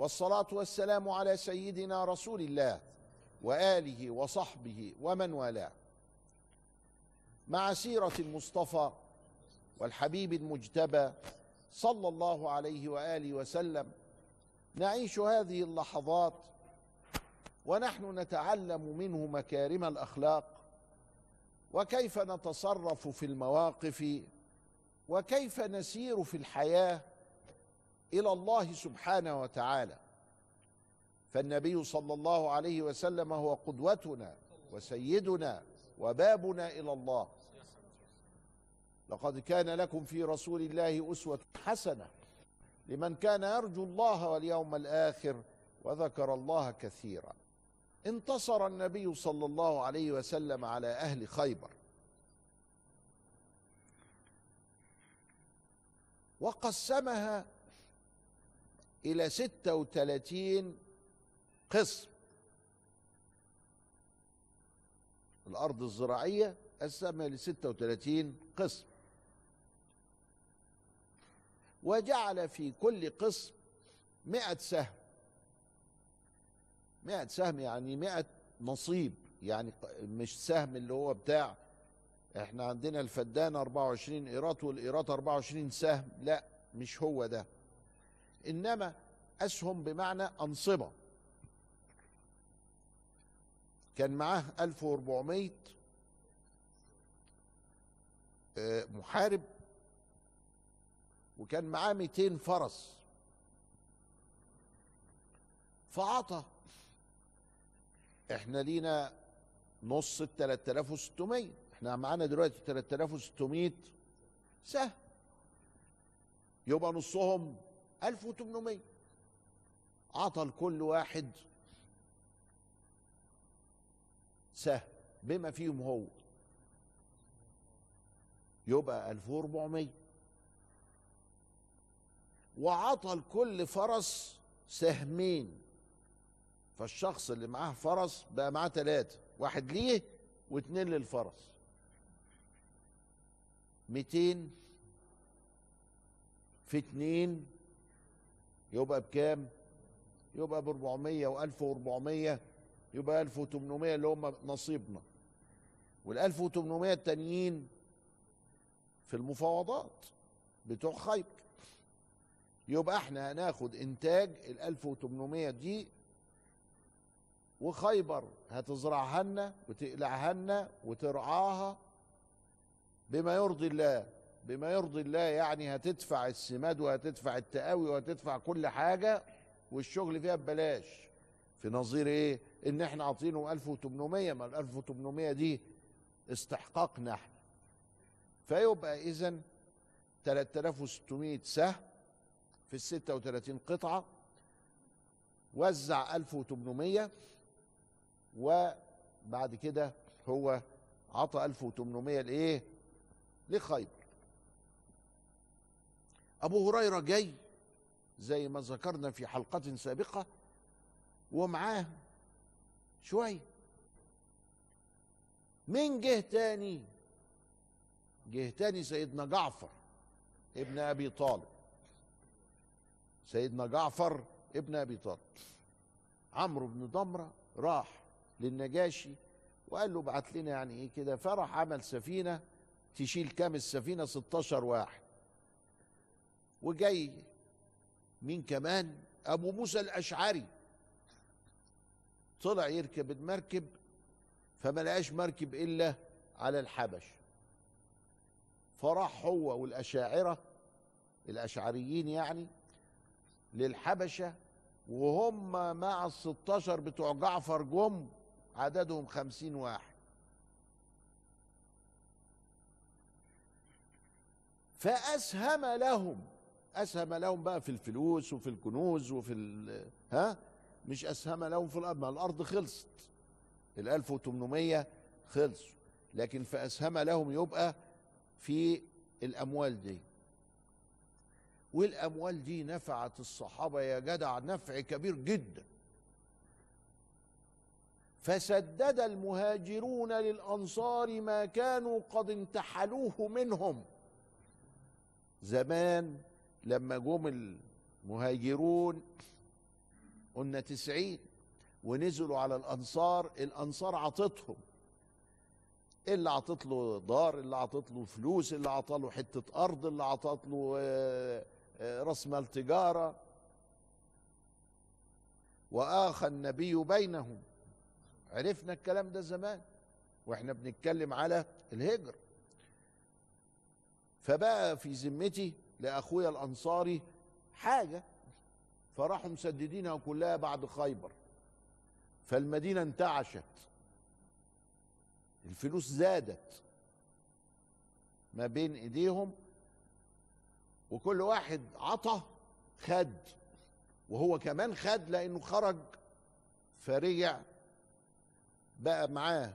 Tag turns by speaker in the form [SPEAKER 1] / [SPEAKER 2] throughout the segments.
[SPEAKER 1] والصلاة والسلام على سيدنا رسول الله وآله وصحبه ومن والاه. مع سيرة المصطفى والحبيب المجتبى صلى الله عليه وآله وسلم نعيش هذه اللحظات ونحن نتعلم منه مكارم الأخلاق وكيف نتصرف في المواقف وكيف نسير في الحياة إلى الله سبحانه وتعالى. فالنبي صلى الله عليه وسلم هو قدوتنا وسيدنا وبابنا إلى الله. لقد كان لكم في رسول الله أسوة حسنة لمن كان يرجو الله واليوم الآخر وذكر الله كثيرا. انتصر النبي صلى الله عليه وسلم على أهل خيبر. وقسمها إلى ستة وثلاثين قسم. الأرض الزراعية قسمها لستة وثلاثين قسم. وجعل في كل قسم مئة سهم. مئة سهم يعني مئة نصيب يعني مش سهم اللي هو بتاع إحنا عندنا الفدان 24 قيراط والقيراط 24 سهم لا مش هو ده. إنما أسهم بمعنى أنصبة. كان معاه 1400 آه، محارب وكان معاه 200 فرس. فعطى. إحنا لينا نص ال 3600 إحنا معانا دلوقتي 3600 سهم يبقى نصهم 1800 عطى لكل واحد سهم بما فيهم هو. يبقى 1400 وعطى لكل فرس سهمين. فالشخص اللي معاه فرس بقى معاه ثلاثة واحد ليه واثنين للفرس. 200 في اتنين يبقى بكام؟ يبقى ب 400 و 1400 يبقى 1800 اللي هم نصيبنا وال 1800 التانيين في المفاوضات بتوع خيبر يبقى إحنا هناخد إنتاج ال 1800 دي وخيبر هتزرعها لنا وتقلعها لنا وترعاها بما يرضي الله بما يرضي الله يعني هتدفع السماد وهتدفع التقاوي وهتدفع كل حاجة والشغل فيها ببلاش. في نظير إيه؟ إن إحنا عاطينه 1800 ما ال 1800 دي استحقاقنا إحنا. فيبقى اذا 3600 سهم في ال 36 قطعة وزع 1800 وبعد كده هو عطى 1800 لإيه؟ لخيبر. أبو هريرة جاي زي ما ذكرنا في حلقة سابقة ومعاه شوية مين جه تاني؟ جه تاني سيدنا جعفر ابن أبي طالب. سيدنا جعفر ابن أبي طالب. عمرو بن ضمره راح للنجاشي وقال له ابعت لنا يعني إيه كده. فراح عمل سفينة تشيل كام السفينة؟ 16 واحد. وجاي مين كمان؟ أبو موسى الأشعري. طلع يركب المركب فما لقاش مركب إلا على الحبش. فراح هو والأشاعرة الأشعريين يعني للحبشة وهم مع الستاشر بتوع جعفر جم عددهم خمسين واحد. فأسهم لهم أسهم لهم بقى في الفلوس وفي الكنوز وفي ها؟ مش أسهم لهم في الأرض ما الأرض خلصت. ال 1800 خلصوا. لكن فأسهم لهم يبقى في الأموال دي. والأموال دي نفعت الصحابة يا جدع نفع كبير جدا. فسدد المهاجرون للأنصار ما كانوا قد انتحلوه منهم. زمان لما جم المهاجرون قلنا تسعين ونزلوا على الأنصار الأنصار عطتهم. اللي عطت له دار؟ اللي عطت له فلوس؟ اللي عطى له حتة أرض؟ اللي عطت له آه، آه، راس مال تجارة؟ وآخى النبي بينهم. عرفنا الكلام ده زمان وإحنا بنتكلم على الهجر. فبقى في ذمتي لأخويا الأنصاري حاجة. فراحوا مسددينها كلها بعد خيبر. فالمدينة انتعشت. الفلوس زادت ما بين إيديهم وكل واحد عطى خد وهو كمان خد لأنه خرج فرجع بقى معاه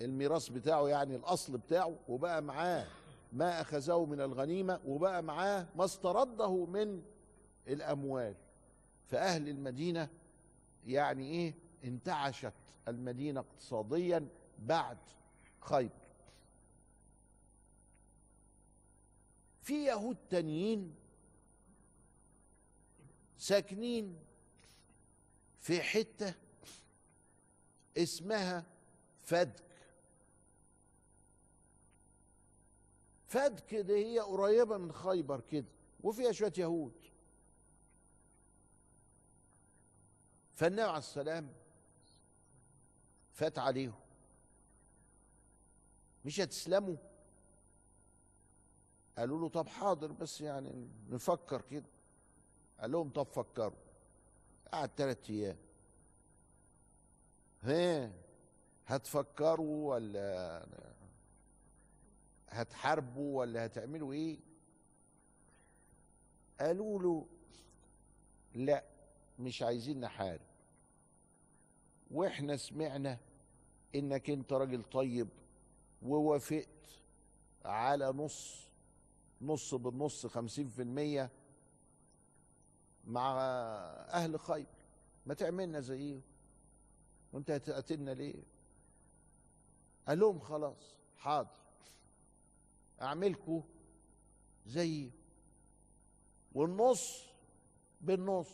[SPEAKER 1] الميراث بتاعه يعني الأصل بتاعه وبقى معاه ما أخذه من الغنيمة وبقى معاه ما استرده من الأموال. فأهل المدينة يعني إيه؟ انتعشت المدينة اقتصاديا بعد خيبر. في يهود تانيين ساكنين في حتة اسمها فدك. فدك دي هي قريبة من خيبر كده وفيها شوية يهود. فالنبي عليه السلام فات عليهم. مش هتسلموا؟ قالوا له طب حاضر بس يعني نفكر كده. قال لهم طب فكروا. قعد ثلاث أيام. ها هتفكروا ولا هتحاربوا ولا هتعملوا إيه؟ قالوا له لا مش عايزين نحارب. وإحنا سمعنا إنك أنت راجل طيب ووافقت على نص نص بالنص خمسين في المية مع أهل خيبر ما تعملنا زيهم وأنت هتقتلنا ليه؟ قال لهم خلاص حاضر. اعملكوا زي والنص بالنص.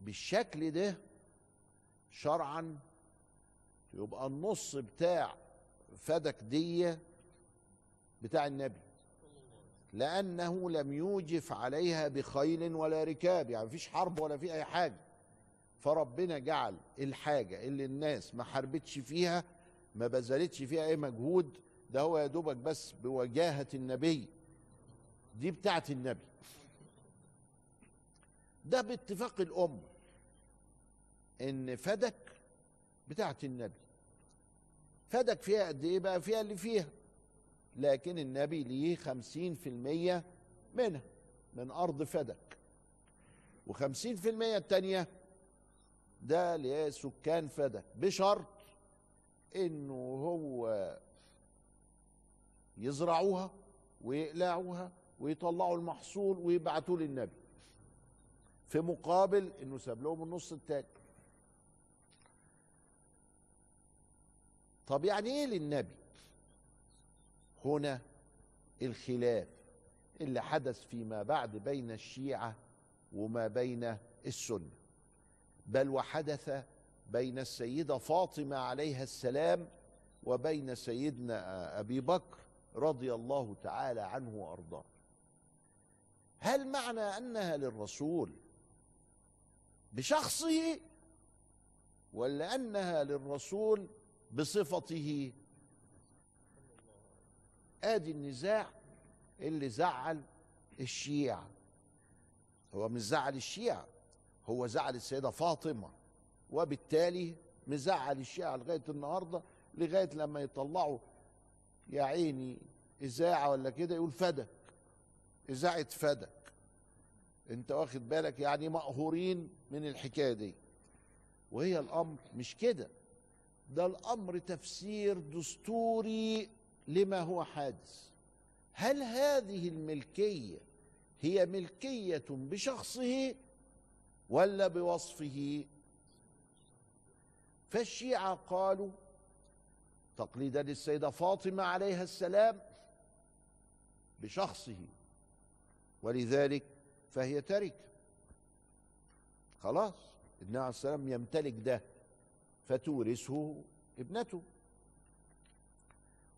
[SPEAKER 1] بالشكل ده شرعا يبقى النص بتاع فدك دية بتاع النبي لأنه لم يوجف عليها بخيل ولا ركاب يعني مفيش حرب ولا في أي حاجة. فربنا جعل الحاجة اللي الناس ما حاربتش فيها ما بذلتش فيها أي مجهود ده هو يا دوبك بس بوجاهة النبي. دي بتاعت النبي. ده باتفاق الأمة إن فدك بتاعت النبي. فدك فيها قد إيه بقى؟ فيها اللي فيها. لكن النبي ليه خمسين في المية منها من أرض فدك. وخمسين في المية التانية ده لسكان فدك بشرط إنه هو يزرعوها ويقلعوها ويطلعوا المحصول ويبعتوه للنبي. في مقابل إنه ساب لهم النص التاني. طب يعني إيه للنبي؟ هنا الخلاف اللي حدث فيما بعد بين الشيعة وما بين السنة. بل وحدث بين السيدة فاطمة عليها السلام وبين سيدنا أبي بكر رضي الله تعالى عنه وأرضاه. هل معنى أنها للرسول بشخصه ولا أنها للرسول بصفته؟ آدي النزاع اللي زعل الشيعة. هو مش زعل الشيعة هو زعل السيدة فاطمة. وبالتالي مزعل الشيعة لغاية النهاردة لغاية لما يطلعوا يا عيني إذاعة ولا كده يقول فدك إذاعة فدك. أنت واخد بالك؟ يعني مقهورين من الحكاية دي. وهي الأمر مش كده. ده الأمر تفسير دستوري لما هو حادث. هل هذه الملكية هي ملكية بشخصه ولا بوصفه فالشيعة قالوا تقليدا للسيدة فاطمة عليها السلام بشخصه ولذلك فهي تركة. خلاص النبي عليه السلام يمتلك ده فتورثه ابنته.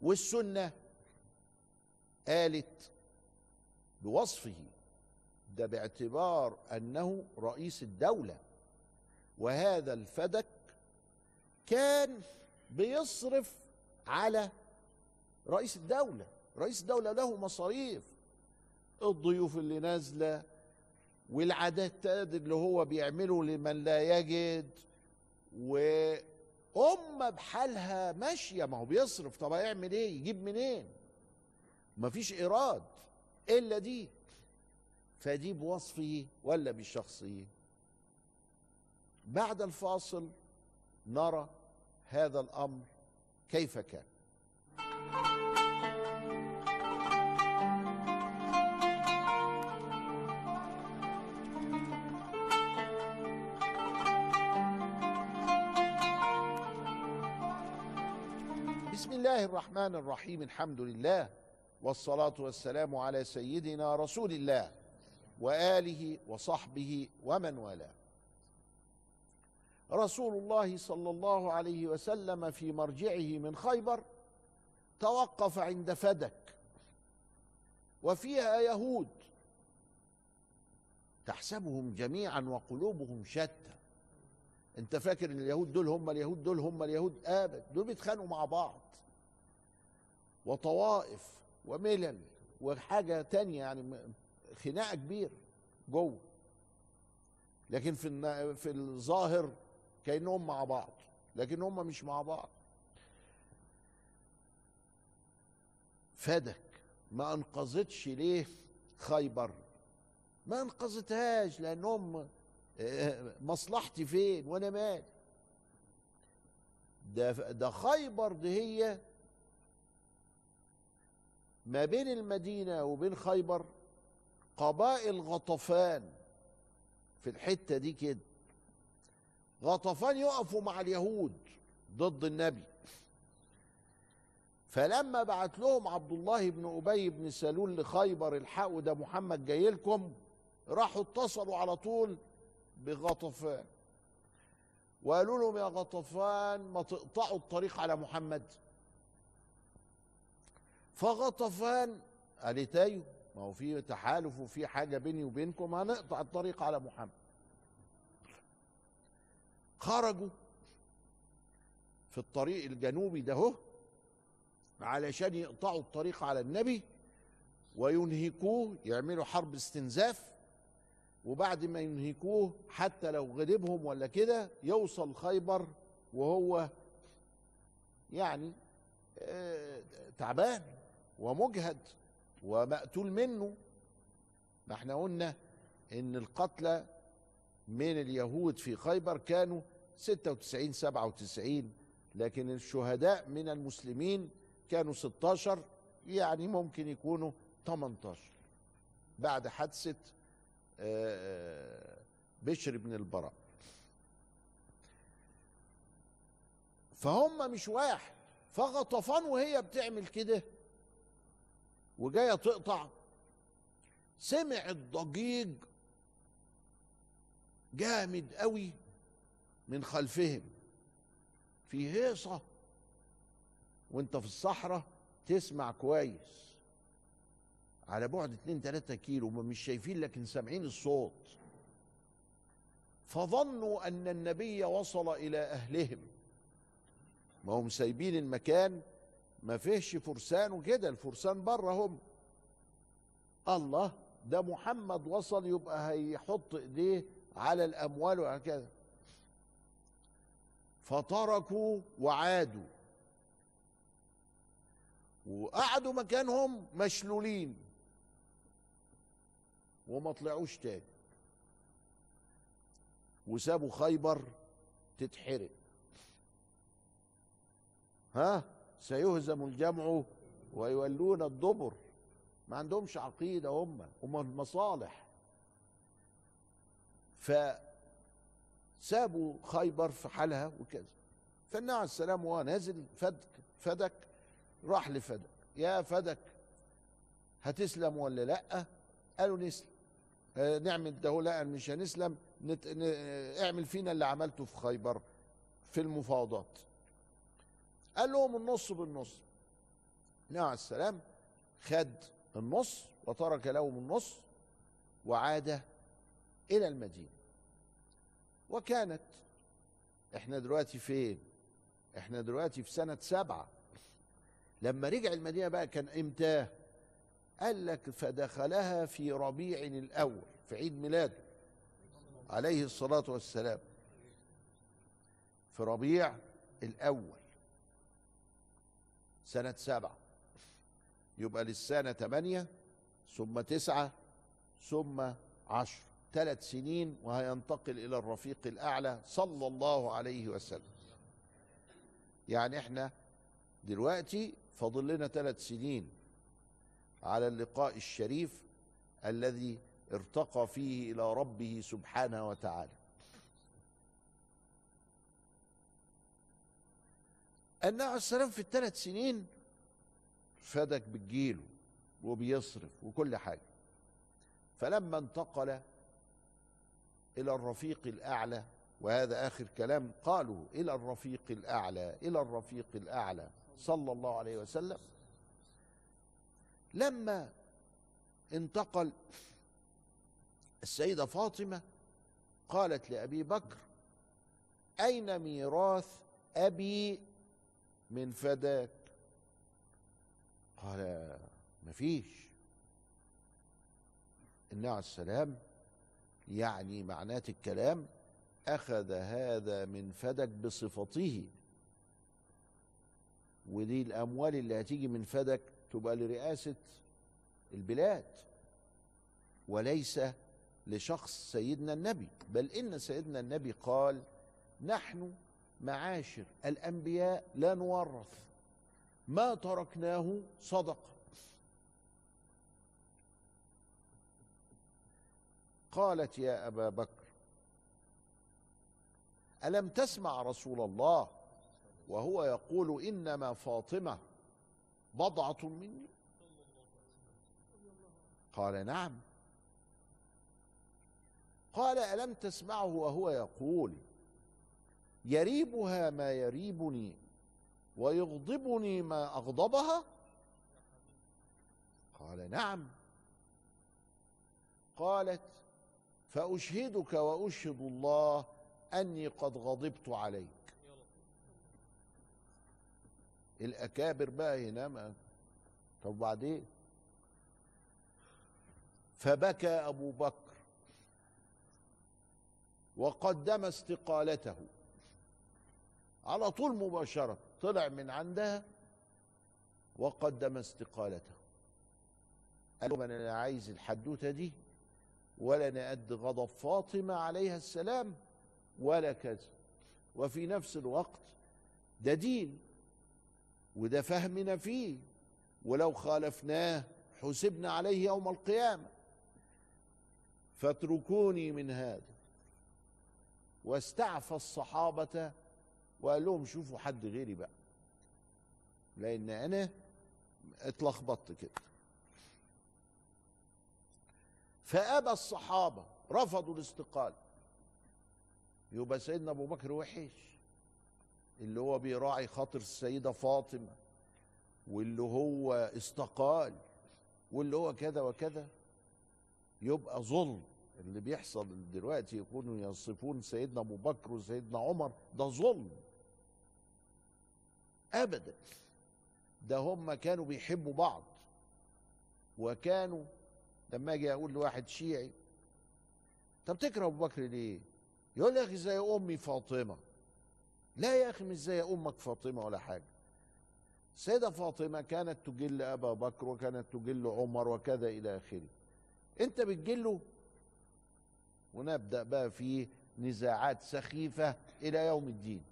[SPEAKER 1] والسنة قالت بوصفه ده باعتبار أنه رئيس الدولة وهذا الفدك كان بيصرف على رئيس الدولة رئيس الدولة له مصاريف. الضيوف اللي نازلة والعادات اللي هو بيعمله لمن لا يجد وأمة بحالها ماشية. ما هو بيصرف. طب هيعمل إيه؟ يجيب منين؟ مفيش إيراد. إلا دي. فدي بوصفه ولا بشخصه. بعد الفاصل نرى هذا الأمر كيف كان؟ بسم الله الرحمن الرحيم الحمد لله والصلاة والسلام على سيدنا رسول الله وآله وصحبه ومن والاه. رسول الله صلى الله عليه وسلم في مرجعه من خيبر توقف عند فدك وفيها يهود تحسبهم جميعا وقلوبهم شتى. أنت فاكر إن اليهود دول هم اليهود دول هم اليهود ابد دول بيتخانقوا مع بعض. وطوائف وملل وحاجة تانية يعني خناقة كبيرة جوه. لكن في في الظاهر كأنهم مع بعض لكن هم مش مع بعض. فدك ما انقذتش ليه خيبر؟ ما انقذتهاش لأنهم مصلحتي فين وأنا مال؟ ده ده خيبر دي هي ما بين المدينة وبين خيبر قبائل غطفان. في الحتة دي كده. غطفان يقفوا مع اليهود ضد النبي. فلما بعت لهم عبد الله بن أبي بن سلول لخيبر الحقوا ده محمد جاي لكم راحوا اتصلوا على طول بغطفان. وقالوا لهم يا غطفان ما تقطعوا الطريق على محمد. فغطفان قالت أيوه ما هو في تحالف وفي حاجة بيني وبينكم هنقطع الطريق على محمد. خرجوا في الطريق الجنوبي ده علشان يقطعوا الطريق على النبي وينهكوه يعملوا حرب استنزاف وبعد ما ينهكوه حتى لو غلبهم ولا كده يوصل خيبر وهو يعني تعبان ومجهد ومقتول منه. ما إحنا قلنا إن القتلى من اليهود في خيبر كانوا 96 97 لكن الشهداء من المسلمين كانوا 16 يعني ممكن يكونوا 18 بعد حادثة بشر بن البراء. فهم مش واحد فغطفان وهي بتعمل كده وجاية تقطع. سمع الضجيج جامد قوي من خلفهم. في هيصة وانت في الصحراء تسمع كويس. على بعد 2 3 كيلو مش شايفين لكن سامعين الصوت. فظنوا أن النبي وصل إلى أهلهم. ما هم سايبين المكان ما فيهش فرسان وكده الفرسان بره الله ده محمد وصل يبقى هيحط إيديه على الأموال وهكذا. فتركوا وعادوا. وقعدوا مكانهم مشلولين. وما طلعوش تاني. وسابوا خيبر تتحرق. ها؟ سيهزم الجمع ويولون الدبر. ما عندهمش عقيدة هم هم المصالح فسابوا خيبر في حالها وكذا. فالنبي عليه السلام وهو نازل فدك فدك راح لفدك. يا فدك هتسلم ولا لأ؟ قالوا نسلم. آه، نعمل ده لا مش هنسلم. نت... ن... اعمل فينا اللي عملته في خيبر في المفاوضات. قال لهم النص بالنص. النبي عليه السلام خد النص وترك لهم النص وعاد إلى المدينة. وكانت إحنا دلوقتي فين؟ إحنا دلوقتي في سنة سبعة. لما رجع المدينة بقى كان إمتى؟ قال لك فدخلها في ربيع الأول في عيد ميلاده عليه الصلاة والسلام. في ربيع الأول سنة سبعة. يبقى للسنة ثمانيه ثم تسعة ثم عشر. ثلاث سنين وهينتقل إلى الرفيق الأعلى صلى الله عليه وسلم. يعني إحنا دلوقتي فاضل لنا ثلاث سنين على اللقاء الشريف الذي ارتقى فيه إلى ربه سبحانه وتعالى. النبي عليه السلام في الثلاث سنين فدك بتجيله وبيصرف وكل حاجة. فلما انتقل إلى الرفيق الأعلى وهذا آخر كلام قالوا إلى الرفيق الأعلى إلى الرفيق الأعلى صلى الله عليه وسلم. لما انتقل السيدة فاطمة قالت لأبي بكر أين ميراث أبي من فداك؟ قال مفيش. النبي عليه السلام يعني معناة الكلام أخذ هذا من فدك بصفته. ودي الأموال اللي هتيجي من فدك تبقى لرئاسة البلاد وليس لشخص سيدنا النبي. بل إن سيدنا النبي قال نحن معاشر الأنبياء لا نورث. ما تركناه صدقه قالت يا أبا بكر ألم تسمع رسول الله وهو يقول إنما فاطمة بضعة مني؟ قال نعم. قال ألم تسمعه وهو يقول يريبها ما يريبني ويغضبني ما أغضبها؟ قال نعم. قالت فأشهدك وأشهد الله أني قد غضبت عليك. الأكابر بقى هنا ما طب بعدين؟ فبكى أبو بكر وقدم استقالته على طول مباشرة. طلع من عندها وقدم استقالته. قال أنا عايز الحدوتة دي ولا نأد غضب فاطمة عليها السلام ولا كذا. وفي نفس الوقت ده دين وده فهمنا فيه ولو خالفناه حسبنا عليه يوم القيامة. فاتركوني من هذا. واستعفى الصحابة وقال لهم شوفوا حد غيري بقى. لأن أنا اتلخبطت كده. فأبى الصحابة رفضوا الاستقاله يبقى سيدنا أبو بكر وحش. اللي هو بيراعي خاطر السيدة فاطمة واللي هو استقال واللي هو كذا وكذا. يبقى ظلم اللي بيحصل دلوقتي يكونوا يصفون سيدنا أبو بكر وسيدنا عمر ده ظلم. أبدا. ده هم كانوا بيحبوا بعض. وكانوا لما أجي أقول لواحد شيعي طب تكره أبو بكر ليه؟ يقول لي يا أخي زي أمي فاطمة. لا يا أخي مش زي أمك فاطمة ولا حاجة. السيدة فاطمة كانت تجل أبا بكر وكانت تجل عمر وكذا إلى آخره. أنت بتجله ونبدأ بقى في نزاعات سخيفة إلى يوم الدين.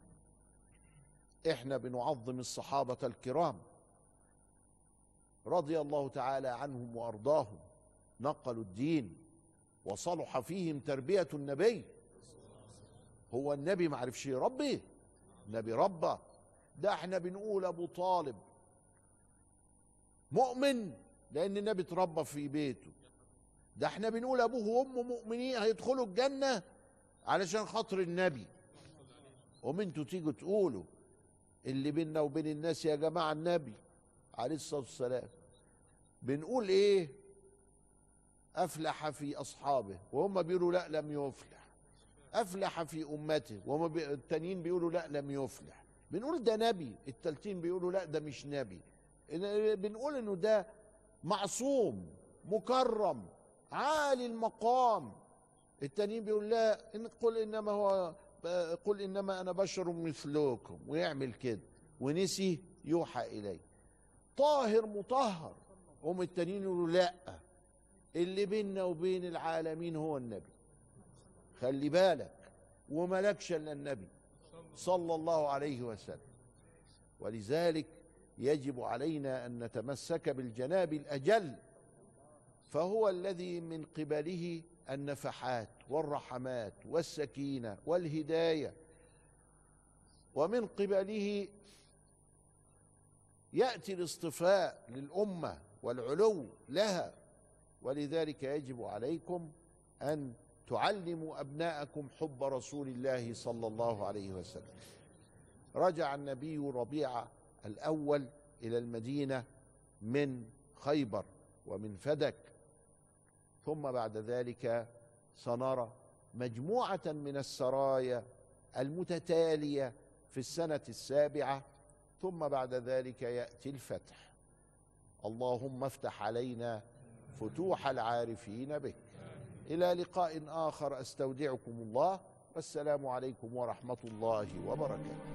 [SPEAKER 1] إحنا بنعظم الصحابة الكرام. رضي الله تعالى عنهم وأرضاهم. نقلوا الدين. وصلح فيهم تربية النبي. هو النبي ما عرفش يربي. النبي ربى ده إحنا بنقول أبو طالب. مؤمن لأن النبي اتربى في بيته. ده إحنا بنقول أبوه وأمه مؤمنين هيدخلوا الجنة علشان خاطر النبي. ومنتوا تيجوا تقولوا اللي بيننا وبين الناس يا جماعة النبي عليه الصلاة والسلام بنقول إيه؟ أفلح في أصحابه وهم بيقولوا لا لم يفلح. أفلح في أمته وهم بي... التانيين بيقولوا لا لم يفلح. بنقول ده نبي التالتين بيقولوا لا ده مش نبي. بنقول إنه ده معصوم مكرم عالي المقام. التانيين بيقول لا قل إنما هو قل إنما أنا بشر مثلكم ويعمل كده. ونسي يوحى إليه. طاهر مطهر. هم التانيين يقولوا لا. اللي بيننا وبين العالمين هو النبي. خلي بالك. وملكش إلا النبي صلى الله عليه وسلم. ولذلك يجب علينا أن نتمسك بالجناب الأجل فهو الذي من قبله النفحات والرحمات والسكينة والهداية. ومن قبله يأتي الاصطفاء للأمة والعلو لها. ولذلك يجب عليكم أن تعلموا أبناءكم حب رسول الله صلى الله عليه وسلم. رجع النبي ربيع الأول إلى المدينة من خيبر ومن فدك. ثم بعد ذلك سنرى مجموعة من السرايا المتتالية في السنة السابعة ثم بعد ذلك يأتي الفتح. اللهم افتح علينا فتوح العارفين بك. إلى لقاء آخر أستودعكم الله والسلام عليكم ورحمة الله وبركاته.